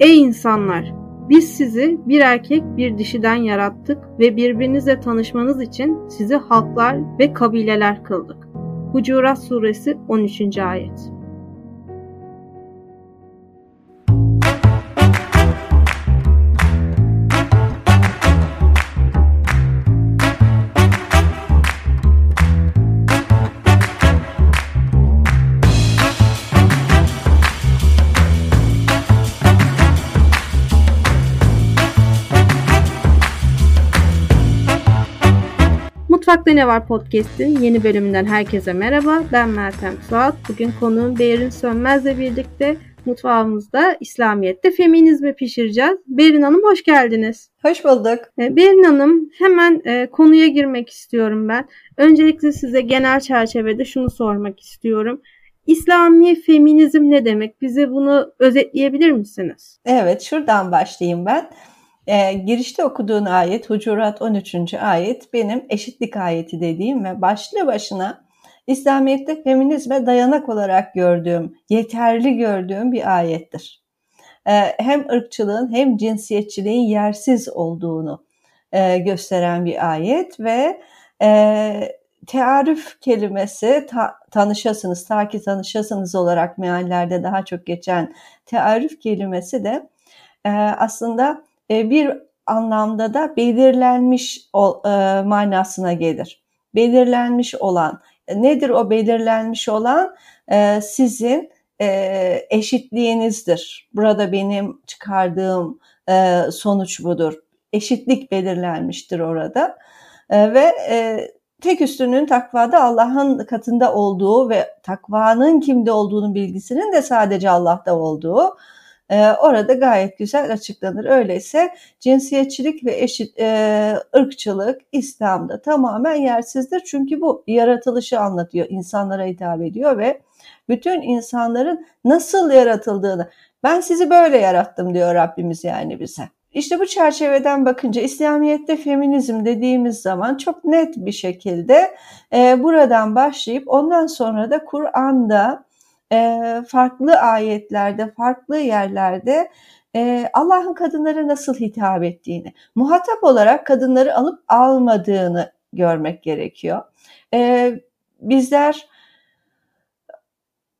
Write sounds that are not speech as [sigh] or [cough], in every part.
Ey insanlar! Biz sizi bir erkek bir dişiden yarattık ve birbirinizle tanışmanız için sizi halklar ve kabileler kıldık. Hucurat Suresi 13. Ayet Mutfakta Ne Var Podcast'in yeni bölümünden herkese merhaba. Ben Meltem Suat. Bugün konuğum Berin Sönmez'le birlikte mutfağımızda İslamiyet'te feminizmi pişireceğiz. Berin Hanım hoş geldiniz. Hoş bulduk. Ee, Berin Hanım hemen e, konuya girmek istiyorum ben. Öncelikle size genel çerçevede şunu sormak istiyorum. İslami feminizm ne demek? Bize bunu özetleyebilir misiniz? Evet, şuradan başlayayım ben. E, girişte okuduğun ayet Hucurat 13. ayet benim eşitlik ayeti dediğim ve başlı başına İslamiyet'te feminizme dayanak olarak gördüğüm, yeterli gördüğüm bir ayettir. E, hem ırkçılığın hem cinsiyetçiliğin yersiz olduğunu e, gösteren bir ayet ve e, tearüf kelimesi ta, tanışasınız, ta ki tanışasınız olarak meallerde daha çok geçen tearüf kelimesi de e, aslında bir anlamda da belirlenmiş e, manasına gelir. Belirlenmiş olan e, nedir o belirlenmiş olan? Sizin eşitliğinizdir. Burada benim çıkardığım sonuç budur. Eşitlik belirlenmiştir orada ve tek üstünün takvada Allah'ın katında olduğu ve takvanın kimde olduğunun bilgisinin de sadece Allah'ta olduğu e, orada gayet güzel açıklanır. Öyleyse cinsiyetçilik ve eşit e, ırkçılık İslam'da tamamen yersizdir. Çünkü bu yaratılışı anlatıyor, insanlara hitap ediyor ve bütün insanların nasıl yaratıldığını ben sizi böyle yarattım diyor Rabbimiz yani bize. İşte bu çerçeveden bakınca İslamiyet'te feminizm dediğimiz zaman çok net bir şekilde e, buradan başlayıp ondan sonra da Kur'an'da farklı ayetlerde, farklı yerlerde Allah'ın kadınlara nasıl hitap ettiğini, muhatap olarak kadınları alıp almadığını görmek gerekiyor. Bizler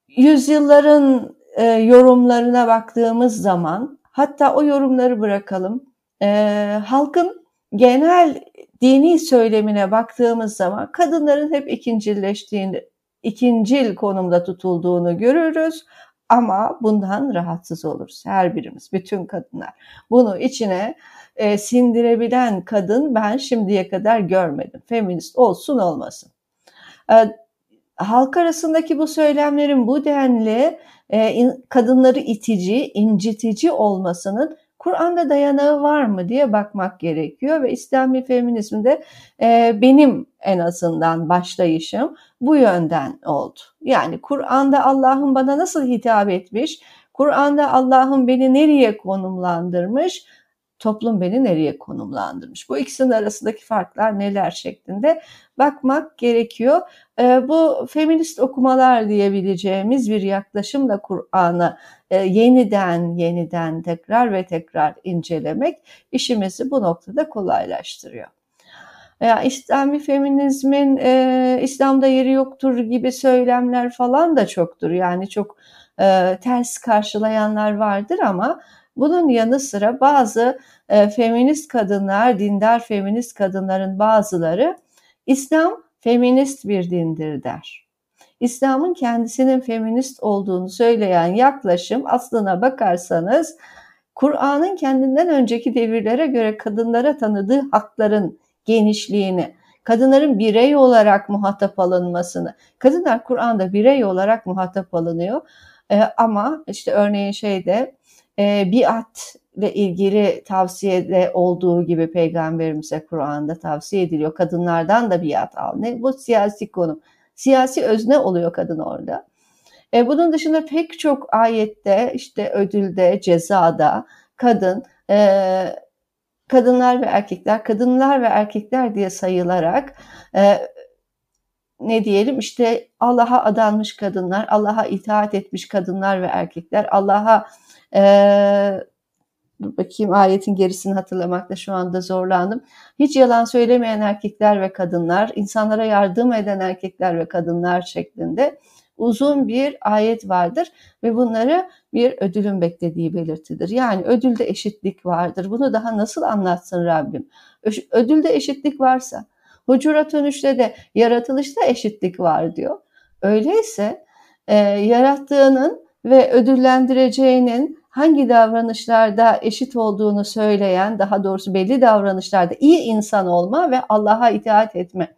yüzyılların yorumlarına baktığımız zaman, hatta o yorumları bırakalım, halkın genel dini söylemine baktığımız zaman kadınların hep ikincilleştiğini ikincil konumda tutulduğunu görürüz ama bundan rahatsız oluruz her birimiz, bütün kadınlar. Bunu içine e, sindirebilen kadın ben şimdiye kadar görmedim. Feminist olsun olmasın. E, halk arasındaki bu söylemlerin bu denli e, in, kadınları itici, incitici olmasının Kur'an'da dayanağı var mı diye bakmak gerekiyor ve İslami feminizmde e, benim en azından başlayışım bu yönden oldu. Yani Kur'an'da Allah'ın bana nasıl hitap etmiş, Kur'an'da Allah'ın beni nereye konumlandırmış, toplum beni nereye konumlandırmış? Bu ikisinin arasındaki farklar neler şeklinde bakmak gerekiyor. E, bu feminist okumalar diyebileceğimiz bir yaklaşımla Kur'an'ı e, yeniden yeniden tekrar ve tekrar incelemek işimizi bu noktada kolaylaştırıyor. Ya İslami feminizmin e, İslam'da yeri yoktur gibi söylemler falan da çoktur. Yani çok e, ters karşılayanlar vardır ama bunun yanı sıra bazı e, feminist kadınlar, dindar feminist kadınların bazıları İslam feminist bir dindir der. İslam'ın kendisinin feminist olduğunu söyleyen yaklaşım aslına bakarsanız Kur'an'ın kendinden önceki devirlere göre kadınlara tanıdığı hakların genişliğini, kadınların birey olarak muhatap alınmasını, kadınlar Kur'an'da birey olarak muhatap alınıyor e, ama işte örneğin şeyde e, biat ile ilgili tavsiyede olduğu gibi peygamberimize Kur'an'da tavsiye ediliyor. Kadınlardan da biat al. Ne? Bu siyasi konu. Siyasi özne oluyor kadın orada. E, bunun dışında pek çok ayette işte ödülde, cezada kadın e, kadınlar ve erkekler, kadınlar ve erkekler diye sayılarak e, ne diyelim işte Allah'a adanmış kadınlar, Allah'a itaat etmiş kadınlar ve erkekler, Allah'a e, bakayım ayetin gerisini hatırlamakta şu anda zorlandım. Hiç yalan söylemeyen erkekler ve kadınlar, insanlara yardım eden erkekler ve kadınlar şeklinde uzun bir ayet vardır ve bunları bir ödülün beklediği belirtidir. Yani ödülde eşitlik vardır. Bunu daha nasıl anlatsın Rabbim? Ödülde eşitlik varsa, Hucurat 13'te de yaratılışta eşitlik var diyor. Öyleyse e, yarattığının ve ödüllendireceğinin hangi davranışlarda eşit olduğunu söyleyen, daha doğrusu belli davranışlarda iyi insan olma ve Allah'a itaat etme,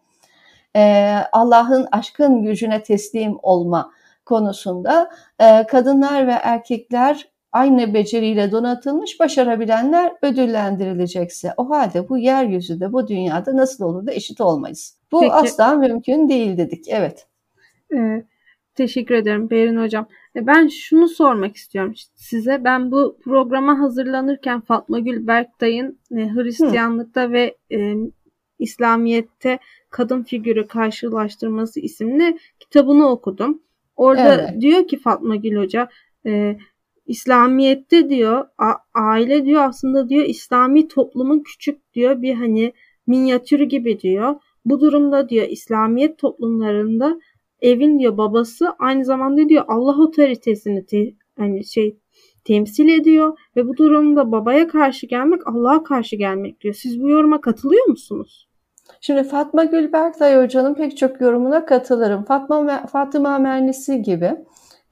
e, Allah'ın aşkın gücüne teslim olma konusunda e, kadınlar ve erkekler aynı beceriyle donatılmış başarabilenler ödüllendirilecekse o halde bu yeryüzünde bu dünyada nasıl olur da eşit olmayız. Bu Peki. asla mümkün değil dedik. Evet. Ee, teşekkür ederim Berin Hocam. E, ben şunu sormak istiyorum size. Ben bu programa hazırlanırken Fatma Gül Berktay'ın e, Hristiyanlıkta Hı. ve e, İslamiyet'te kadın figürü karşılaştırması isimli kitabını okudum. Orada evet. diyor ki Fatma Gül Hoca e, İslamiyet'te diyor aile diyor aslında diyor İslami toplumun küçük diyor bir hani minyatürü gibi diyor. Bu durumda diyor İslamiyet toplumlarında evin diyor babası aynı zamanda diyor Allah otoritesini te, hani şey temsil ediyor ve bu durumda babaya karşı gelmek Allah'a karşı gelmek diyor. Siz bu yoruma katılıyor musunuz? Şimdi Fatma Gülberktay Hoca'nın pek çok yorumuna katılırım. Fatma Fatıma Mernisi gibi.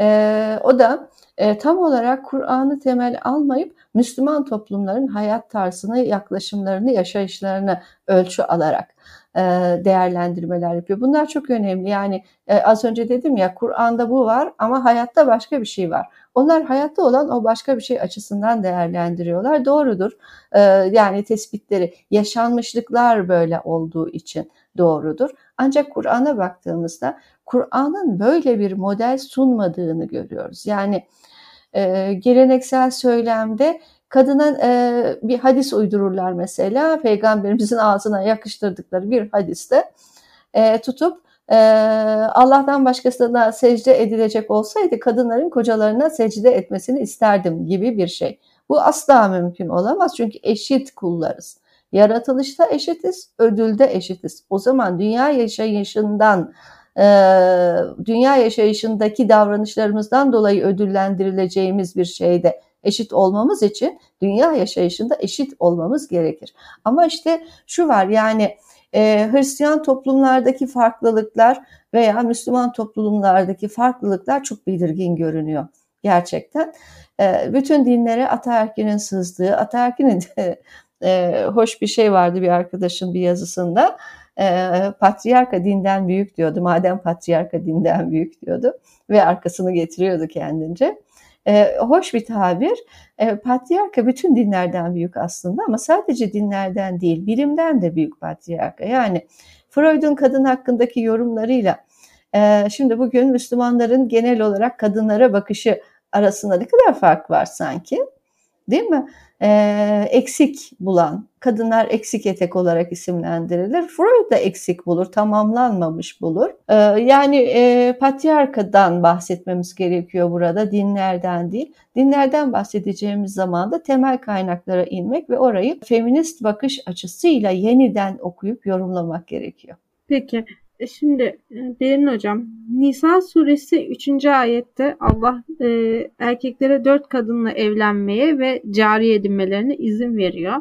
E, o da e, tam olarak Kur'an'ı temel almayıp Müslüman toplumların hayat tarzını, yaklaşımlarını, yaşayışlarını ölçü alarak e, değerlendirmeler yapıyor. Bunlar çok önemli. Yani e, az önce dedim ya Kur'an'da bu var ama hayatta başka bir şey var. Onlar hayatta olan o başka bir şey açısından değerlendiriyorlar. Doğrudur. E, yani tespitleri, yaşanmışlıklar böyle olduğu için doğrudur. Ancak Kur'an'a baktığımızda Kur'an'ın böyle bir model sunmadığını görüyoruz. Yani geleneksel söylemde kadına e, bir hadis uydururlar mesela peygamberimizin ağzına yakıştırdıkları bir hadiste e, tutup e, Allah'tan başkasına secde edilecek olsaydı kadınların kocalarına secde etmesini isterdim gibi bir şey. Bu asla mümkün olamaz çünkü eşit kullarız. Yaratılışta eşitiz, ödülde eşitiz. O zaman dünya yaşayışından, e, dünya yaşayışındaki davranışlarımızdan dolayı ödüllendirileceğimiz bir şeyde eşit olmamız için dünya yaşayışında eşit olmamız gerekir. Ama işte şu var yani e, Hristiyan toplumlardaki farklılıklar veya Müslüman toplumlardaki farklılıklar çok belirgin görünüyor gerçekten. E, bütün dinlere ataerkinin sızdığı, ataerkinin de [laughs] e, hoş bir şey vardı bir arkadaşın bir yazısında. E, patriarka dinden büyük diyordu. Madem patriarka dinden büyük diyordu ve arkasını getiriyordu kendince. E, hoş bir tabir. E, patriarka bütün dinlerden büyük aslında ama sadece dinlerden değil, bilimden de büyük patriarka. Yani Freud'un kadın hakkındaki yorumlarıyla e, şimdi bugün Müslümanların genel olarak kadınlara bakışı arasında ne kadar fark var sanki? Değil mi? Ee, eksik bulan, kadınlar eksik etek olarak isimlendirilir. Freud da eksik bulur, tamamlanmamış bulur. Ee, yani e, patriarkadan bahsetmemiz gerekiyor burada, dinlerden değil. Dinlerden bahsedeceğimiz zaman da temel kaynaklara inmek ve orayı feminist bakış açısıyla yeniden okuyup yorumlamak gerekiyor. Peki, e, şimdi e, Berin Hocam, Nisa suresi 3. ayette Allah e, erkeklere dört kadınla evlenmeye ve cari edinmelerine izin veriyor.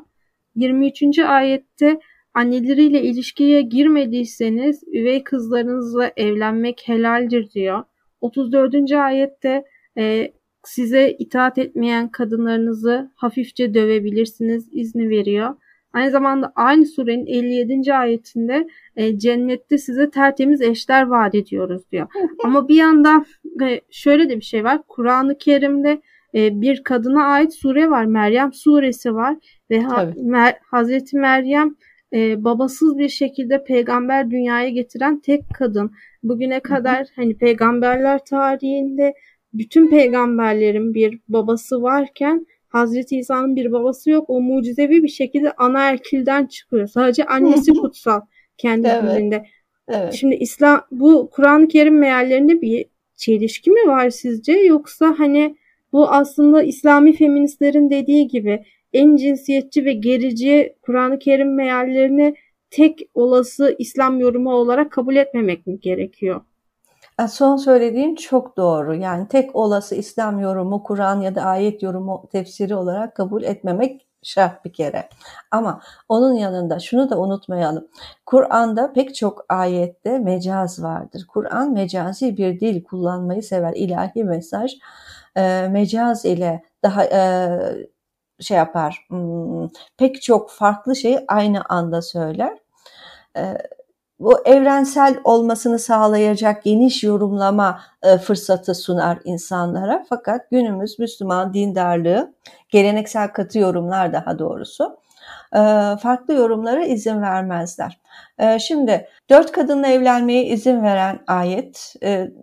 23. ayette anneleriyle ilişkiye girmediyseniz üvey kızlarınızla evlenmek helaldir diyor. 34. ayette e, size itaat etmeyen kadınlarınızı hafifçe dövebilirsiniz izni veriyor. Aynı zamanda aynı surenin 57. ayetinde e, cennette size tertemiz eşler vaat ediyoruz diyor. Ama bir yandan e, şöyle de bir şey var. Kur'an-ı Kerim'de e, bir kadına ait sure var. Meryem suresi var ve ha, Mer, Hazreti Meryem e, babasız bir şekilde peygamber dünyaya getiren tek kadın. Bugüne kadar hani peygamberler tarihinde bütün peygamberlerin bir babası varken Hazreti İsa'nın bir babası yok. O mucizevi bir şekilde ana erkilden çıkıyor. Sadece annesi [laughs] kutsal kendi evet. dilinde. Evet. Şimdi İslam bu Kur'an-ı Kerim meallerinde bir çelişki mi var sizce yoksa hani Bu aslında İslami feministlerin dediği gibi en cinsiyetçi ve gerici Kur'an-ı Kerim meallerini tek olası İslam yorumu olarak kabul etmemek mi gerekiyor? Son söylediğin çok doğru. Yani tek olası İslam yorumu, Kur'an ya da ayet yorumu tefsiri olarak kabul etmemek şart bir kere. Ama onun yanında şunu da unutmayalım. Kur'an'da pek çok ayette mecaz vardır. Kur'an mecazi bir dil kullanmayı sever. İlahi mesaj e, mecaz ile daha e, şey yapar. Hmm, pek çok farklı şeyi aynı anda söyler. E, bu evrensel olmasını sağlayacak geniş yorumlama e, fırsatı sunar insanlara. Fakat günümüz Müslüman dindarlığı, geleneksel katı yorumlar daha doğrusu, farklı yorumlara izin vermezler. E, şimdi dört kadınla evlenmeye izin veren ayet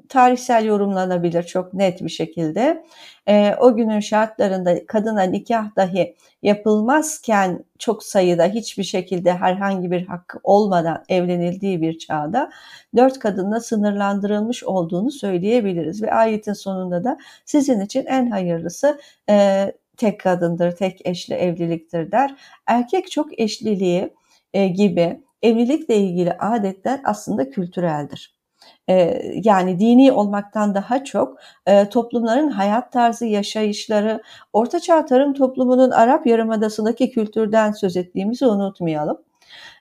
tarihsel yorumlanabilir çok net bir şekilde. O günün şartlarında kadına nikah dahi yapılmazken çok sayıda hiçbir şekilde herhangi bir hakkı olmadan evlenildiği bir çağda dört kadınla sınırlandırılmış olduğunu söyleyebiliriz. Ve ayetin sonunda da sizin için en hayırlısı e, tek kadındır, tek eşli evliliktir der. Erkek çok eşliliği e, gibi evlilikle ilgili adetler aslında kültüreldir. E, yani dini olmaktan daha çok e, toplumların hayat tarzı, yaşayışları, Ortaçağ tarım toplumunun Arap Yarımadası'ndaki kültürden söz ettiğimizi unutmayalım.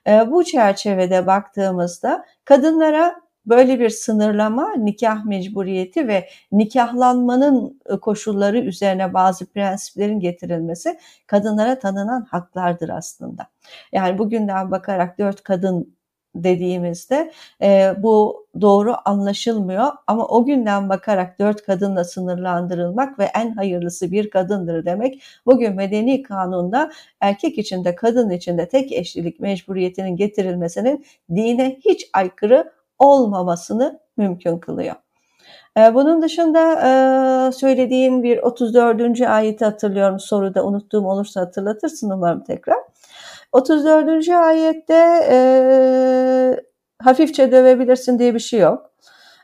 E, bu çerçevede baktığımızda kadınlara böyle bir sınırlama, nikah mecburiyeti ve nikahlanmanın koşulları üzerine bazı prensiplerin getirilmesi kadınlara tanınan haklardır aslında. Yani bugünden bakarak dört kadın dediğimizde e, bu doğru anlaşılmıyor ama o günden bakarak dört kadınla sınırlandırılmak ve en hayırlısı bir kadındır demek bugün medeni kanunda erkek içinde kadın içinde tek eşlilik mecburiyetinin getirilmesinin dine hiç aykırı olmamasını mümkün kılıyor. E, bunun dışında e, söylediğin bir 34. ayeti hatırlıyorum soruda unuttuğum olursa hatırlatırsın umarım tekrar. 34. ayette e, hafifçe dövebilirsin diye bir şey yok.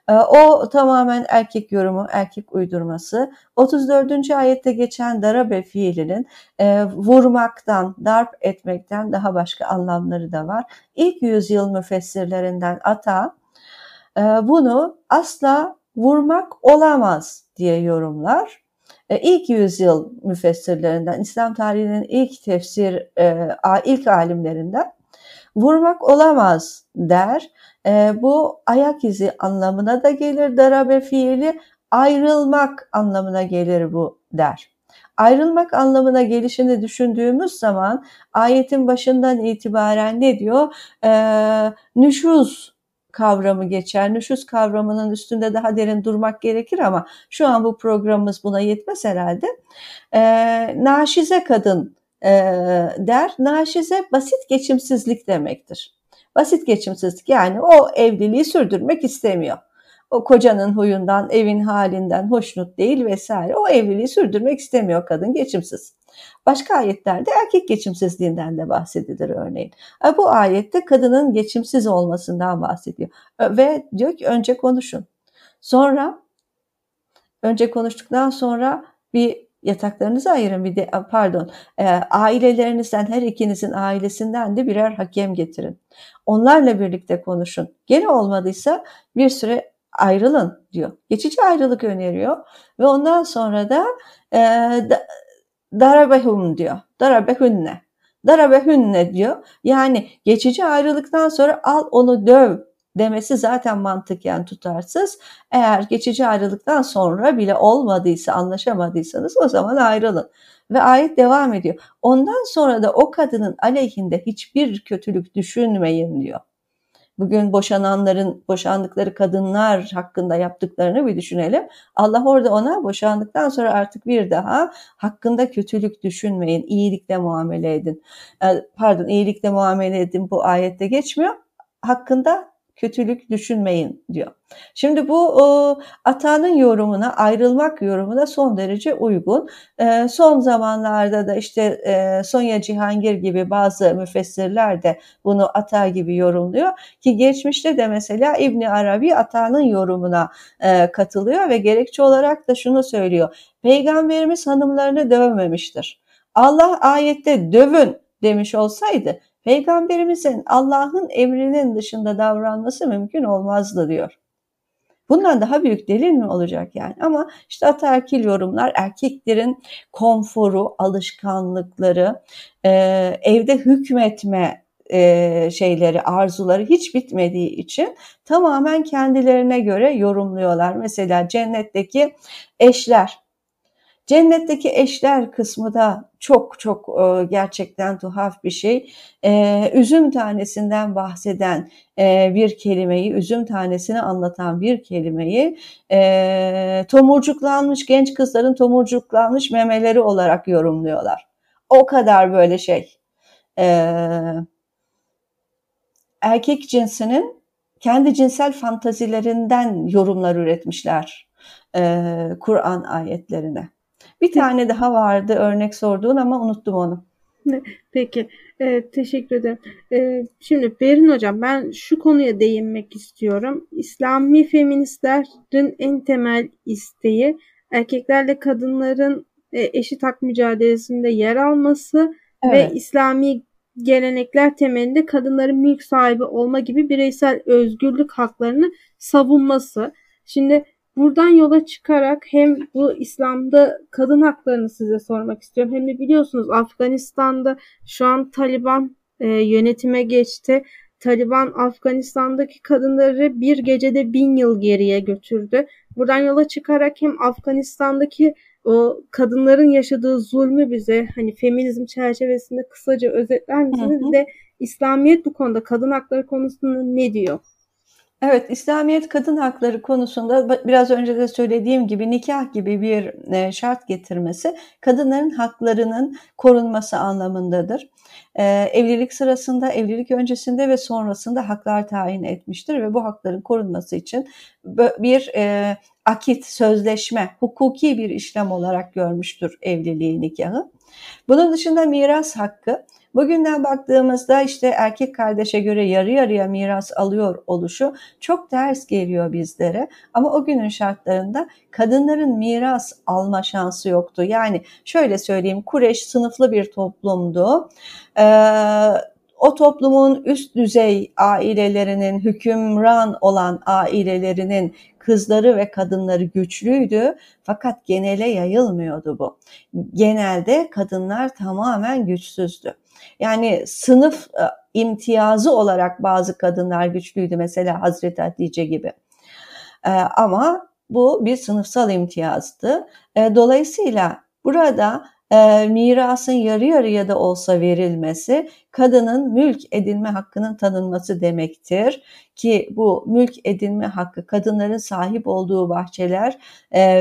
E, o tamamen erkek yorumu, erkek uydurması. 34. ayette geçen darabe fiilinin e, vurmaktan, darp etmekten daha başka anlamları da var. İlk yüzyıl müfessirlerinden Ata bunu asla vurmak olamaz diye yorumlar. E, ilk yüzyıl müfessirlerinden, İslam tarihinin ilk tefsir, e, ilk alimlerinden vurmak olamaz der. E, bu ayak izi anlamına da gelir darabe fiili, ayrılmak anlamına gelir bu der. Ayrılmak anlamına gelişini düşündüğümüz zaman ayetin başından itibaren ne diyor? Ee, nüşuz kavramı geçer. Nüşüz kavramının üstünde daha derin durmak gerekir ama şu an bu programımız buna yetmez herhalde. E, naşize kadın e, der. Naşize basit geçimsizlik demektir. Basit geçimsizlik yani o evliliği sürdürmek istemiyor. O kocanın huyundan, evin halinden hoşnut değil vesaire. O evliliği sürdürmek istemiyor kadın geçimsiz. Başka ayetlerde erkek geçimsizliğinden de bahsedilir örneğin. E, bu ayette kadının geçimsiz olmasından bahsediyor. E, ve diyor ki önce konuşun. Sonra önce konuştuktan sonra bir yataklarınızı ayırın bir de pardon e, ailelerinizden her ikinizin ailesinden de birer hakem getirin. Onlarla birlikte konuşun. Gene olmadıysa bir süre ayrılın diyor. Geçici ayrılık öneriyor ve ondan sonra da e, da, darabehum diyor. Darabehünne. Darabehünne diyor. Yani geçici ayrılıktan sonra al onu döv demesi zaten mantıken tutarsız. Eğer geçici ayrılıktan sonra bile olmadıysa, anlaşamadıysanız o zaman ayrılın. Ve ayet devam ediyor. Ondan sonra da o kadının aleyhinde hiçbir kötülük düşünmeyin diyor bugün boşananların, boşandıkları kadınlar hakkında yaptıklarını bir düşünelim. Allah orada ona boşandıktan sonra artık bir daha hakkında kötülük düşünmeyin, iyilikle muamele edin. Pardon, iyilikle muamele edin bu ayette geçmiyor. Hakkında kötülük düşünmeyin diyor. Şimdi bu o, Ata'nın yorumuna, ayrılmak yorumuna son derece uygun. E, son zamanlarda da işte e, Sonya Cihangir gibi bazı müfessirler de bunu Ata gibi yorumluyor. Ki geçmişte de mesela İbni Arabi Ata'nın yorumuna e, katılıyor ve gerekçe olarak da şunu söylüyor. Peygamberimiz hanımlarını dövmemiştir. Allah ayette dövün demiş olsaydı peygamberimizin Allah'ın emrinin dışında davranması mümkün olmazdı diyor. Bundan daha büyük delil mi olacak yani? Ama işte ataerkil yorumlar erkeklerin konforu, alışkanlıkları, e, evde hükmetme e, şeyleri, arzuları hiç bitmediği için tamamen kendilerine göre yorumluyorlar. Mesela cennetteki eşler Cennetteki eşler kısmı da çok çok e, gerçekten tuhaf bir şey. E, üzüm tanesinden bahseden e, bir kelimeyi, üzüm tanesini anlatan bir kelimeyi tomurcuklanmış genç kızların tomurcuklanmış memeleri olarak yorumluyorlar. O kadar böyle şey. Erkek cinsinin kendi cinsel fantazilerinden yorumlar üretmişler Kur'an ayetlerine. Bir tane daha vardı örnek sorduğun ama unuttum onu. Peki, e, teşekkür ederim. E, şimdi Berin Hocam ben şu konuya değinmek istiyorum. İslami feministlerin en temel isteği erkeklerle kadınların e, eşit hak mücadelesinde yer alması evet. ve İslami gelenekler temelinde kadınların mülk sahibi olma gibi bireysel özgürlük haklarını savunması. Şimdi Buradan yola çıkarak hem bu İslam'da kadın haklarını size sormak istiyorum. Hem de biliyorsunuz Afganistan'da şu an Taliban e, yönetime geçti. Taliban Afganistan'daki kadınları bir gecede bin yıl geriye götürdü. Buradan yola çıkarak hem Afganistan'daki o kadınların yaşadığı zulmü bize hani feminizm çerçevesinde kısaca özetler misiniz? Hı hı. de İslamiyet bu konuda kadın hakları konusunda ne diyor? Evet, İslamiyet kadın hakları konusunda biraz önce de söylediğim gibi nikah gibi bir e, şart getirmesi kadınların haklarının korunması anlamındadır. E, evlilik sırasında, evlilik öncesinde ve sonrasında haklar tayin etmiştir ve bu hakların korunması için bir e, akit, sözleşme, hukuki bir işlem olarak görmüştür evliliği, nikahı. Bunun dışında miras hakkı Bugünden baktığımızda işte erkek kardeşe göre yarı yarıya miras alıyor oluşu çok ters geliyor bizlere. Ama o günün şartlarında kadınların miras alma şansı yoktu. Yani şöyle söyleyeyim Kureş sınıflı bir toplumdu. Ee, o toplumun üst düzey ailelerinin, hükümran olan ailelerinin kızları ve kadınları güçlüydü fakat genele yayılmıyordu bu. Genelde kadınlar tamamen güçsüzdü. Yani sınıf e, imtiyazı olarak bazı kadınlar güçlüydü mesela Hazreti Hatice gibi. E, ama bu bir sınıfsal imtiyazdı. E, dolayısıyla burada mirasın yarı yarıya da olsa verilmesi kadının mülk edinme hakkının tanınması demektir ki bu mülk edinme hakkı kadınların sahip olduğu bahçeler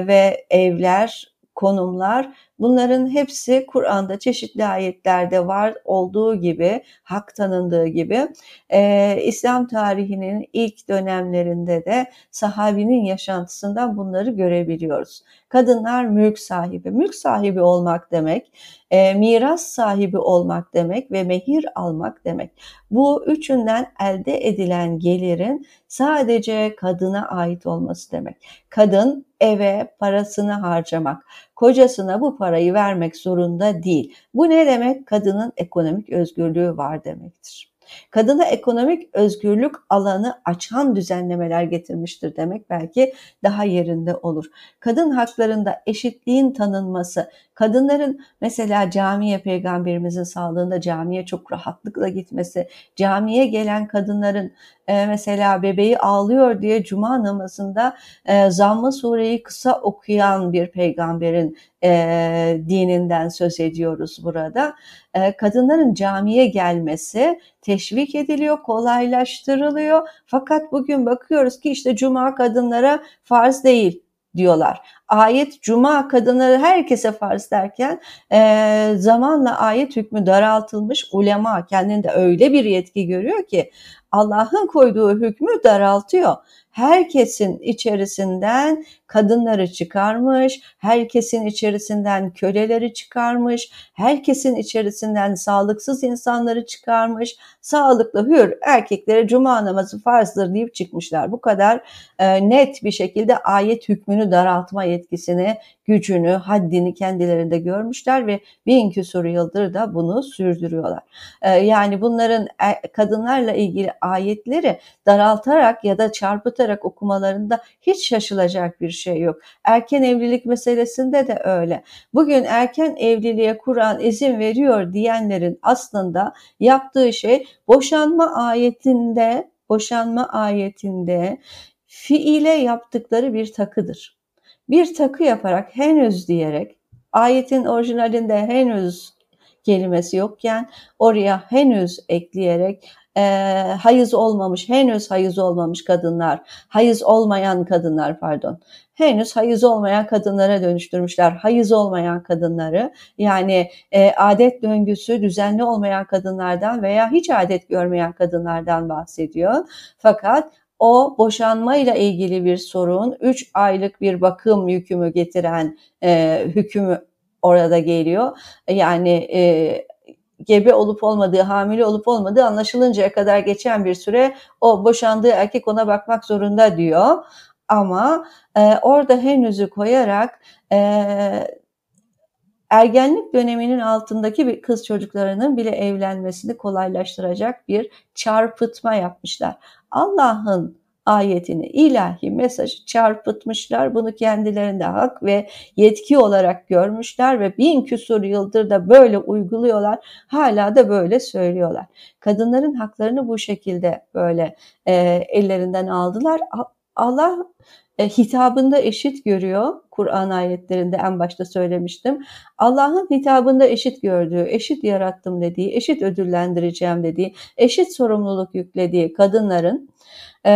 ve evler konumlar bunların hepsi Kur'an'da çeşitli ayetlerde var olduğu gibi hak tanındığı gibi e, İslam tarihinin ilk dönemlerinde de sahabinin yaşantısından bunları görebiliyoruz. Kadınlar mülk sahibi, mülk sahibi olmak demek, e, miras sahibi olmak demek ve mehir almak demek. Bu üçünden elde edilen gelirin sadece kadına ait olması demek. Kadın eve parasını harcamak, kocasına bu parayı vermek zorunda değil. Bu ne demek? Kadının ekonomik özgürlüğü var demektir. Kadına ekonomik özgürlük alanı açan düzenlemeler getirmiştir demek belki daha yerinde olur. Kadın haklarında eşitliğin tanınması, kadınların mesela camiye peygamberimizin sağlığında camiye çok rahatlıkla gitmesi, camiye gelen kadınların e, mesela bebeği ağlıyor diye cuma namazında e, zamm sureyi kısa okuyan bir peygamberin e, dininden söz ediyoruz burada. E, kadınların camiye gelmesi teşvik ediliyor, kolaylaştırılıyor. Fakat bugün bakıyoruz ki işte cuma kadınlara farz değil diyorlar. ayet cuma kadınları herkese farz derken e, zamanla ayet hükmü daraltılmış ulema kendinde öyle bir yetki görüyor ki Allah'ın koyduğu hükmü daraltıyor herkesin içerisinden kadınları çıkarmış, herkesin içerisinden köleleri çıkarmış, herkesin içerisinden sağlıksız insanları çıkarmış, sağlıklı hür erkeklere cuma namazı farzdır deyip çıkmışlar. Bu kadar e, net bir şekilde ayet hükmünü daraltma yetkisini, gücünü, haddini kendilerinde görmüşler ve bin küsur yıldır da bunu sürdürüyorlar. E, yani bunların e, kadınlarla ilgili ayetleri daraltarak ya da çarpıtarak okumalarında hiç şaşılacak bir şey yok. Erken evlilik meselesinde de öyle. Bugün erken evliliğe Kur'an izin veriyor diyenlerin aslında yaptığı şey boşanma ayetinde boşanma ayetinde fiile yaptıkları bir takıdır. Bir takı yaparak henüz diyerek ayetin orijinalinde henüz kelimesi yokken oraya henüz ekleyerek e, hayız olmamış, henüz hayız olmamış kadınlar, hayız olmayan kadınlar pardon, henüz hayız olmayan kadınlara dönüştürmüşler. Hayız olmayan kadınları yani e, adet döngüsü düzenli olmayan kadınlardan veya hiç adet görmeyen kadınlardan bahsediyor. Fakat o boşanmayla ilgili bir sorun, 3 aylık bir bakım yükümü getiren e, hükümü orada geliyor. Yani e, gebe olup olmadığı, hamile olup olmadığı anlaşılıncaya kadar geçen bir süre o boşandığı erkek ona bakmak zorunda diyor. Ama e, orada henüzü koyarak e, ergenlik döneminin altındaki bir kız çocuklarının bile evlenmesini kolaylaştıracak bir çarpıtma yapmışlar. Allah'ın ayetini, ilahi mesajı çarpıtmışlar. Bunu kendilerinde hak ve yetki olarak görmüşler ve bin küsur yıldır da böyle uyguluyorlar. Hala da böyle söylüyorlar. Kadınların haklarını bu şekilde böyle e, ellerinden aldılar. Allah e, hitabında eşit görüyor. Kur'an ayetlerinde en başta söylemiştim. Allah'ın hitabında eşit gördüğü, eşit yarattım dediği, eşit ödüllendireceğim dediği, eşit sorumluluk yüklediği kadınların e,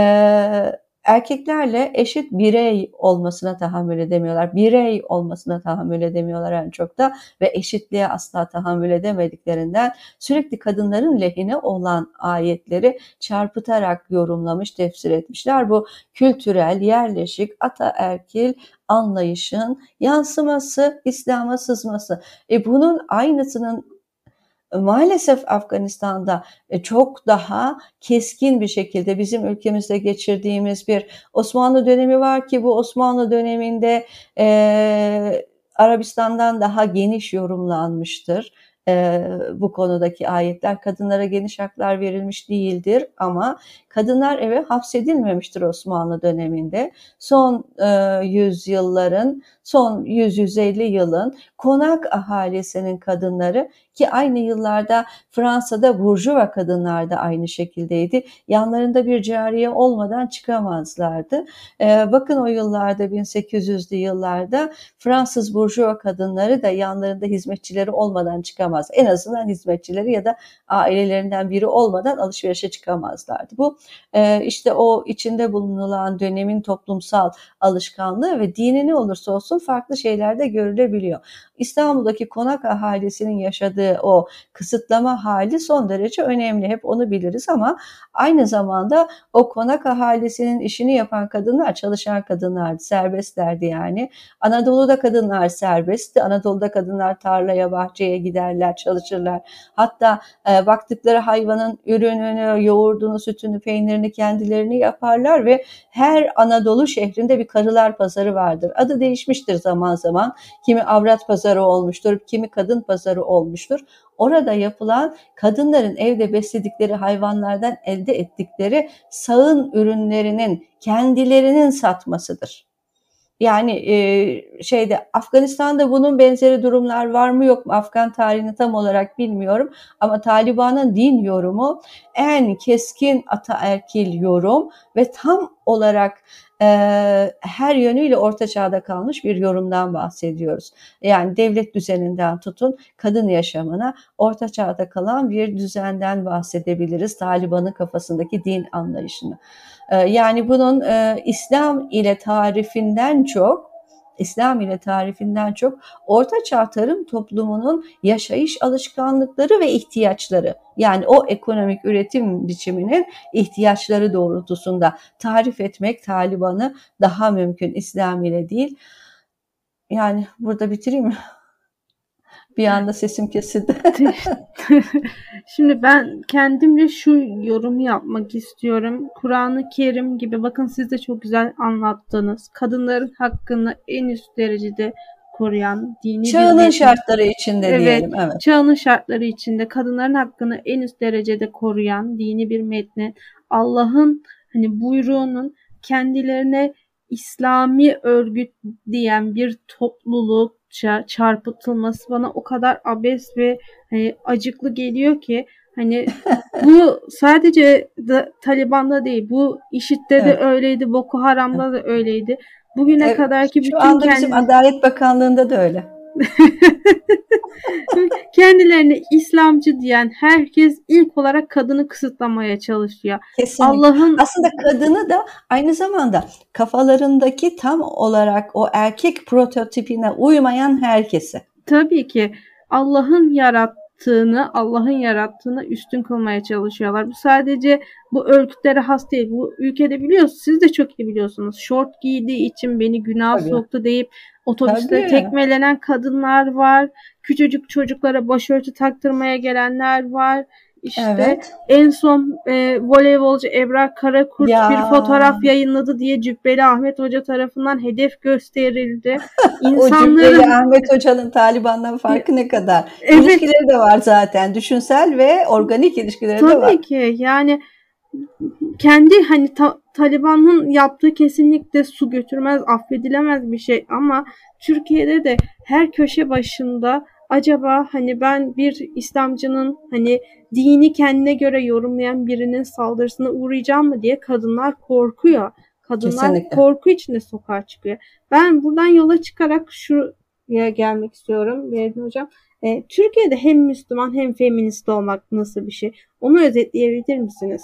erkeklerle eşit birey olmasına tahammül edemiyorlar. Birey olmasına tahammül edemiyorlar en çok da ve eşitliğe asla tahammül edemediklerinden sürekli kadınların lehine olan ayetleri çarpıtarak yorumlamış, tefsir etmişler. Bu kültürel, yerleşik, ataerkil anlayışın yansıması, İslam'a sızması. E bunun aynısının maalesef Afganistan'da e, çok daha keskin bir şekilde bizim ülkemizde geçirdiğimiz bir Osmanlı dönemi var ki bu Osmanlı döneminde e, Arabistan'dan daha geniş yorumlanmıştır e, bu konudaki ayetler kadınlara geniş haklar verilmiş değildir ama kadınlar eve hapsedilmemiştir Osmanlı döneminde. Son e, yüzyılların, son 100-150 yılın konak ahalisinin kadınları ki aynı yıllarda Fransa'da burjuva kadınlar da aynı şekildeydi. Yanlarında bir cariye olmadan çıkamazlardı. Ee, bakın o yıllarda 1800'lü yıllarda Fransız burjuva kadınları da yanlarında hizmetçileri olmadan çıkamaz. En azından hizmetçileri ya da ailelerinden biri olmadan alışverişe çıkamazlardı. Bu e, işte o içinde bulunulan dönemin toplumsal alışkanlığı ve dini ne olursa olsun farklı şeylerde görülebiliyor. İstanbul'daki konak ahalisinin yaşadığı o kısıtlama hali son derece önemli. Hep onu biliriz ama aynı zamanda o konak ahalisinin işini yapan kadınlar çalışan kadınlardı, serbestlerdi yani. Anadolu'da kadınlar serbestti. Anadolu'da kadınlar tarlaya, bahçeye giderler, çalışırlar. Hatta e, baktıkları hayvanın ürününü, yoğurdunu, sütünü, peynirini kendilerini yaparlar ve her Anadolu şehrinde bir karılar pazarı vardır. Adı değişmiştir zaman zaman. Kimi avrat pazarı olmuştur, kimi kadın pazarı olmuştur. Orada yapılan kadınların evde besledikleri hayvanlardan elde ettikleri sağın ürünlerinin kendilerinin satmasıdır. Yani e, şeyde Afganistan'da bunun benzeri durumlar var mı yok mu? Afgan tarihini tam olarak bilmiyorum ama Taliban'ın din yorumu en keskin ataerkil yorum ve tam olarak e, her yönüyle orta çağda kalmış bir yorumdan bahsediyoruz. Yani devlet düzeninden tutun kadın yaşamına orta çağda kalan bir düzenden bahsedebiliriz. Taliban'ın kafasındaki din anlayışını. E, yani bunun e, İslam ile tarifinden çok İslam ile tarifinden çok Orta Çağ tarım toplumunun yaşayış alışkanlıkları ve ihtiyaçları yani o ekonomik üretim biçiminin ihtiyaçları doğrultusunda tarif etmek Taliban'ı daha mümkün İslam ile değil. Yani burada bitireyim mi? Bir anda sesim kesildi. [laughs] [laughs] Şimdi ben kendimce şu yorum yapmak istiyorum. Kur'an-ı Kerim gibi bakın siz de çok güzel anlattınız. Kadınların hakkını en üst derecede koruyan dini çağının bir şartları içinde evet, diyelim. Evet. Çağının şartları içinde kadınların hakkını en üst derecede koruyan dini bir metnin Allah'ın hani buyruğunun kendilerine İslami örgüt diyen bir toplulukça çarpıtılması bana o kadar abes ve hani, acıklı geliyor ki hani [laughs] bu sadece da, Taliban'da değil bu IŞİD'de evet. de öyleydi Boko Haram'da da öyleydi. Bugüne evet, kadar ki bütün şu anda kendi... bizim Adalet Bakanlığı'nda da öyle. [laughs] Kendilerine İslamcı diyen herkes ilk olarak kadını kısıtlamaya çalışıyor. Kesinlikle. Allah'ın aslında kadını da aynı zamanda kafalarındaki tam olarak o erkek prototipine uymayan herkesi. Tabii ki Allah'ın yarattığını, Allah'ın yarattığını üstün kılmaya çalışıyorlar. Bu sadece bu örgütlere has değil. Bu ülkede biliyorsunuz, siz de çok iyi biliyorsunuz. Şort giydiği için beni günah Tabii. soktu deyip Otobüste Tabii. tekmelenen kadınlar var. Küçücük çocuklara başörtü taktırmaya gelenler var. İşte evet. en son e, voleybolcu Ebrar Karakurt ya. bir fotoğraf yayınladı diye Cübbeli Ahmet Hoca tarafından hedef gösterildi. İnsanların... [laughs] o Cübbeli Ahmet Hoca'nın Taliban'dan farkı ne kadar? Evet. İlişkileri de var zaten. Düşünsel ve organik ilişkileri Tabii de var. Tabii ki. Yani kendi hani ta, Taliban'ın yaptığı kesinlikle su götürmez, affedilemez bir şey ama Türkiye'de de her köşe başında acaba hani ben bir İslamcının hani dini kendine göre yorumlayan birinin saldırısına uğrayacağım mı diye kadınlar korkuyor. Kadınlar Kesinlikle. korku içinde sokağa çıkıyor. Ben buradan yola çıkarak şuraya gelmek istiyorum Berin Hocam. E, Türkiye'de hem Müslüman hem feminist olmak nasıl bir şey? Onu özetleyebilir misiniz?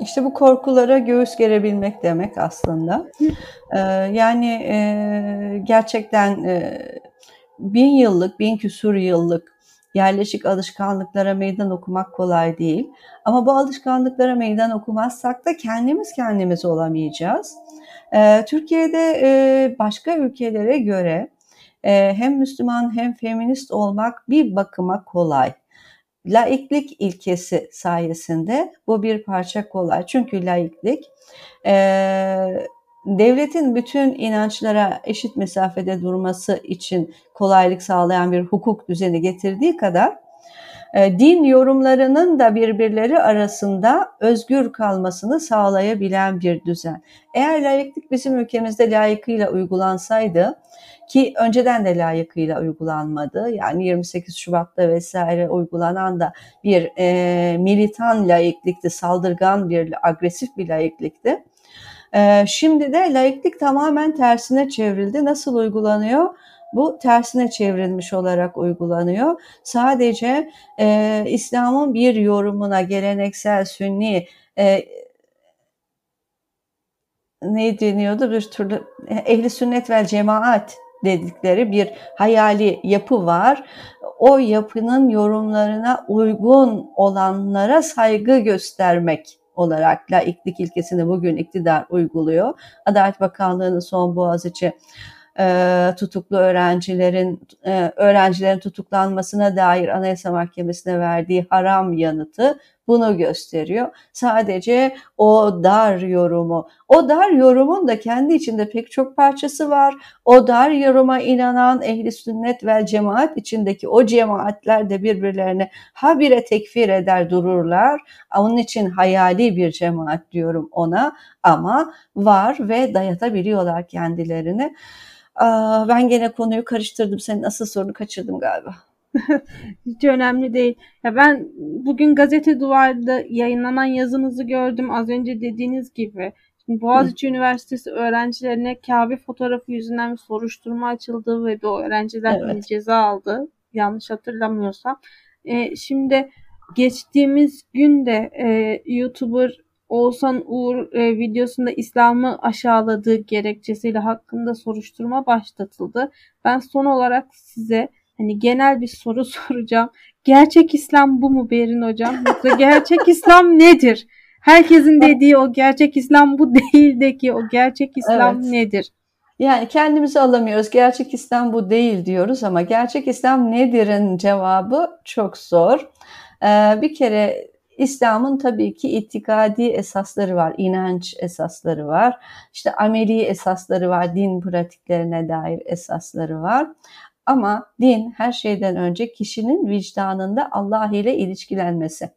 İşte bu korkulara göğüs gerebilmek demek aslında. Ee, yani e, gerçekten e, bin yıllık, bin küsur yıllık yerleşik alışkanlıklara meydan okumak kolay değil. Ama bu alışkanlıklara meydan okumazsak da kendimiz kendimiz olamayacağız. Ee, Türkiye'de e, başka ülkelere göre hem Müslüman hem feminist olmak bir bakıma kolay laiklik ilkesi sayesinde bu bir parça kolay. Çünkü laiklik e, devletin bütün inançlara eşit mesafede durması için kolaylık sağlayan bir hukuk düzeni getirdiği kadar e, din yorumlarının da birbirleri arasında özgür kalmasını sağlayabilen bir düzen. Eğer laiklik bizim ülkemizde layıkıyla uygulansaydı ki önceden de layıkıyla uygulanmadı. Yani 28 Şubat'ta vesaire uygulanan da bir e, militan laiklikti, saldırgan bir, agresif bir laiklikti. E, şimdi de laiklik tamamen tersine çevrildi. Nasıl uygulanıyor? Bu tersine çevrilmiş olarak uygulanıyor. Sadece e, İslam'ın bir yorumuna geleneksel sünni e, ne deniyordu bir türlü ehli sünnet vel cemaat dedikleri bir hayali yapı var. O yapının yorumlarına uygun olanlara saygı göstermek olarak laiklik ilkesini bugün iktidar uyguluyor. Adalet Bakanlığı'nın son Boğaziçi e, tutuklu öğrencilerin e, öğrencilerin tutuklanmasına dair Anayasa Mahkemesi'ne verdiği haram yanıtı bunu gösteriyor. Sadece o dar yorumu. O dar yorumun da kendi içinde pek çok parçası var. O dar yoruma inanan ehli sünnet ve cemaat içindeki o cemaatler de birbirlerine habire tekfir eder dururlar. Onun için hayali bir cemaat diyorum ona ama var ve dayatabiliyorlar kendilerini. Ben gene konuyu karıştırdım. Senin asıl sorunu kaçırdım galiba. [laughs] Hiç önemli değil. Ya ben bugün gazete duvarda yayınlanan yazınızı gördüm. Az önce dediğiniz gibi. Şimdi Boğaziçi Hı. Üniversitesi öğrencilerine Kabe fotoğrafı yüzünden bir soruşturma açıldı ve bu öğrenciler evet. ceza aldı. Yanlış hatırlamıyorsam. Ee, şimdi geçtiğimiz günde e, YouTuber Oğuzhan Uğur e, videosunda İslam'ı aşağıladığı gerekçesiyle hakkında soruşturma başlatıldı. Ben son olarak size hani genel bir soru [laughs] soracağım. Gerçek İslam bu mu Berin hocam? Yoksa gerçek [laughs] İslam nedir? Herkesin dediği o gerçek İslam bu değil de ki o gerçek İslam evet. nedir? Yani kendimizi alamıyoruz. Gerçek İslam bu değil diyoruz ama gerçek İslam nedir'in cevabı çok zor. Ee, bir kere İslam'ın tabii ki itikadi esasları var, inanç esasları var, işte ameli esasları var, din pratiklerine dair esasları var. Ama din her şeyden önce kişinin vicdanında Allah ile ilişkilenmesi.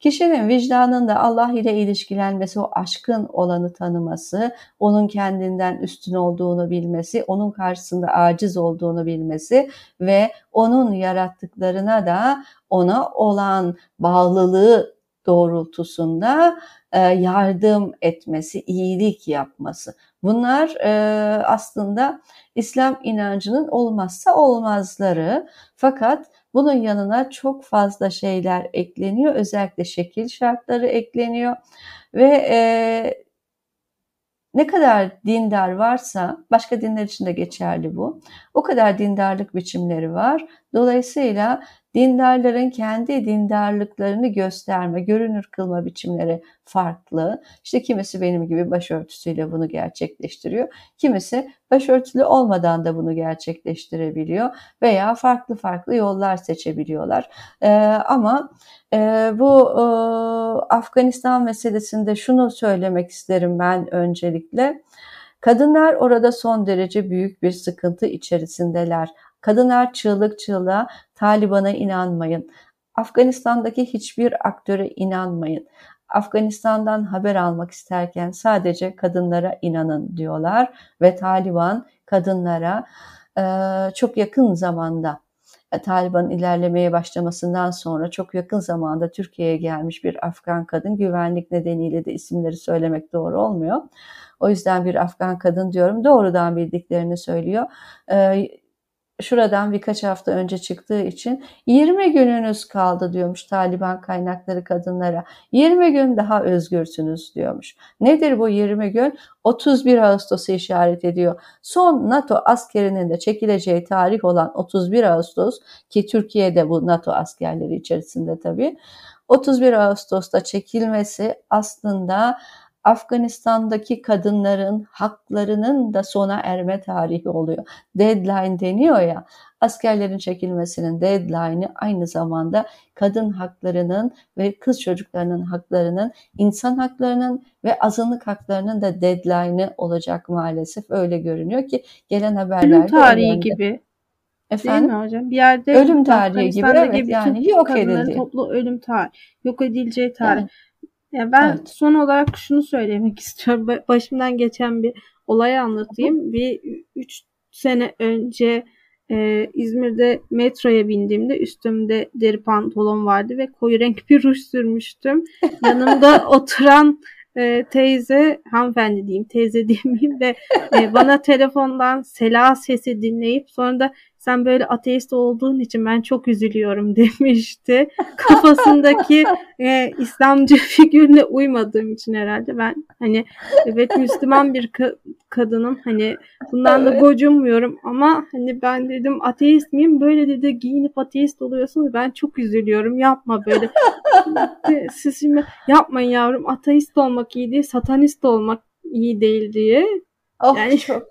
Kişinin vicdanında Allah ile ilişkilenmesi, o aşkın olanı tanıması, onun kendinden üstün olduğunu bilmesi, onun karşısında aciz olduğunu bilmesi ve onun yarattıklarına da ona olan bağlılığı doğrultusunda e, yardım etmesi, iyilik yapması. Bunlar e, aslında İslam inancının olmazsa olmazları. Fakat bunun yanına çok fazla şeyler ekleniyor. Özellikle şekil şartları ekleniyor. Ve e, ne kadar dindar varsa, başka dinler için de geçerli bu, o kadar dindarlık biçimleri var. Dolayısıyla dindarların kendi dindarlıklarını gösterme, görünür kılma biçimleri farklı. İşte kimisi benim gibi başörtüsüyle bunu gerçekleştiriyor. Kimisi başörtülü olmadan da bunu gerçekleştirebiliyor veya farklı farklı yollar seçebiliyorlar. Ee, ama e, bu e, Afganistan meselesinde şunu söylemek isterim ben öncelikle. Kadınlar orada son derece büyük bir sıkıntı içerisindeler. Kadınlar çığlık çığlığa Taliban'a inanmayın. Afganistan'daki hiçbir aktöre inanmayın. Afganistan'dan haber almak isterken sadece kadınlara inanın diyorlar ve Taliban kadınlara e, çok yakın zamanda e, Taliban'ın ilerlemeye başlamasından sonra çok yakın zamanda Türkiye'ye gelmiş bir Afgan kadın güvenlik nedeniyle de isimleri söylemek doğru olmuyor. O yüzden bir Afgan kadın diyorum doğrudan bildiklerini söylüyor. Şuradan birkaç hafta önce çıktığı için 20 gününüz kaldı diyormuş Taliban kaynakları kadınlara. 20 gün daha özgürsünüz diyormuş. Nedir bu 20 gün? 31 Ağustos'u işaret ediyor. Son NATO askerinin de çekileceği tarih olan 31 Ağustos ki Türkiye'de bu NATO askerleri içerisinde tabii. 31 Ağustos'ta çekilmesi aslında Afganistan'daki kadınların haklarının da sona erme tarihi oluyor. Deadline deniyor ya, askerlerin çekilmesinin deadline'ı aynı zamanda kadın haklarının ve kız çocuklarının haklarının, insan haklarının ve azınlık haklarının da deadline'ı olacak maalesef. Öyle görünüyor ki gelen haberlerde. Ölüm tarihi gibi. Efendim? Değil mi hocam? Bir yerde ölüm tarihi gibi evet yani yok edildi. Toplu ölüm tarihi, yok edileceği tarih. Yani, ya ben evet. son olarak şunu söylemek [laughs] istiyorum. Başımdan geçen bir olay anlatayım. Bir 3 sene önce e, İzmir'de metroya bindiğimde üstümde deri pantolon vardı ve koyu renk bir ruj sürmüştüm. [laughs] Yanımda oturan e, teyze, hanımefendi diyeyim, teyze [laughs] diyeyim de e, bana telefondan sela sesi dinleyip sonra da sen böyle ateist olduğun için ben çok üzülüyorum [laughs] demişti. Kafasındaki e, İslamcı [laughs] figürüne uymadığım için herhalde ben hani evet Müslüman bir ka- kadınım hani bundan evet. da gocunmuyorum ama hani ben dedim ateist miyim böyle dedi giyinip ateist oluyorsunuz ben çok üzülüyorum yapma böyle siz şimdi yapmayın yavrum ateist olmak iyi değil satanist olmak iyi değil diye Oh, yani çok.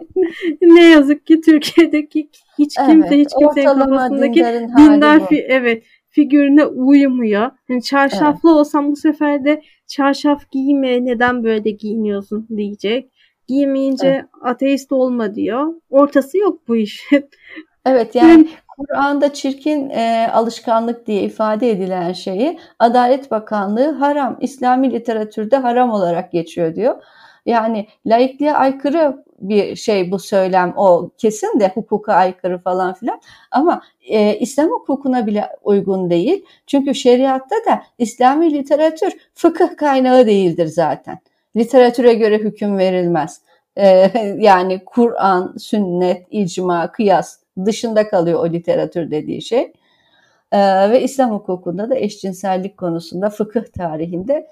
[laughs] ne yazık ki Türkiye'deki hiç kimse evet, hiç kimsenin kafasındaki dindar fi, evet figürüne uymuyor. Yani çarşaflı evet. olsam bu sefer de çarşaf giyme neden böyle giyiniyorsun diyecek. Giymeyince evet. ateist olma diyor. Ortası yok bu işin. Evet yani Kur'an'da çirkin e, alışkanlık diye ifade edilen şeyi Adalet Bakanlığı haram, İslami literatürde haram olarak geçiyor diyor. Yani laikliğe aykırı bir şey bu söylem o kesin de hukuka aykırı falan filan ama e, İslam hukukuna bile uygun değil. Çünkü şeriatta da İslami literatür fıkıh kaynağı değildir zaten. Literatüre göre hüküm verilmez. E, [laughs] yani Kur'an, sünnet, icma, kıyas dışında kalıyor o literatür dediği şey. E, ve İslam hukukunda da eşcinsellik konusunda fıkıh tarihinde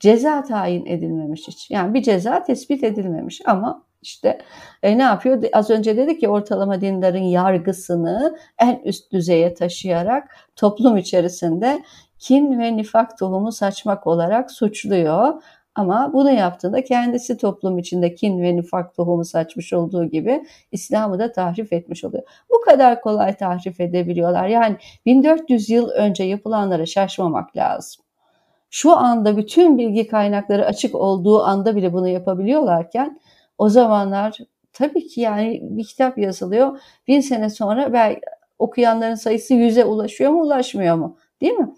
ceza tayin edilmemiş hiç. Yani bir ceza tespit edilmemiş ama işte e, ne yapıyor? Az önce dedik ki ortalama dindarın yargısını en üst düzeye taşıyarak toplum içerisinde kin ve nifak tohumu saçmak olarak suçluyor. Ama bunu yaptığında kendisi toplum içinde kin ve nifak tohumu saçmış olduğu gibi İslam'ı da tahrif etmiş oluyor. Bu kadar kolay tahrif edebiliyorlar. Yani 1400 yıl önce yapılanlara şaşmamak lazım. Şu anda bütün bilgi kaynakları açık olduğu anda bile bunu yapabiliyorlarken o zamanlar tabii ki yani bir kitap yazılıyor. Bin sene sonra belki okuyanların sayısı yüze ulaşıyor mu ulaşmıyor mu? Değil mi?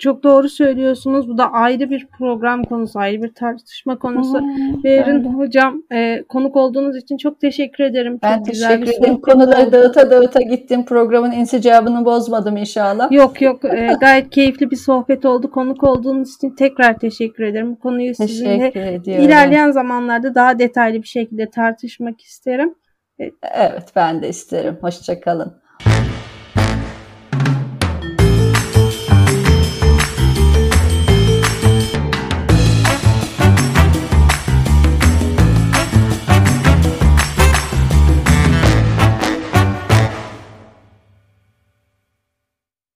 Çok doğru söylüyorsunuz. Bu da ayrı bir program konusu, ayrı bir tartışma konusu. Hmm, Berin hocam e, konuk olduğunuz için çok teşekkür ederim. Ben çok teşekkür güzel ederim. Konuları oldu. dağıta dağıta gittim. Programın insicabını bozmadım inşallah. Yok yok e, gayet keyifli bir sohbet oldu. Konuk olduğunuz için tekrar teşekkür ederim. Bu konuyu sizinle ilerleyen zamanlarda daha detaylı bir şekilde tartışmak isterim. Evet ben de isterim. Hoşçakalın.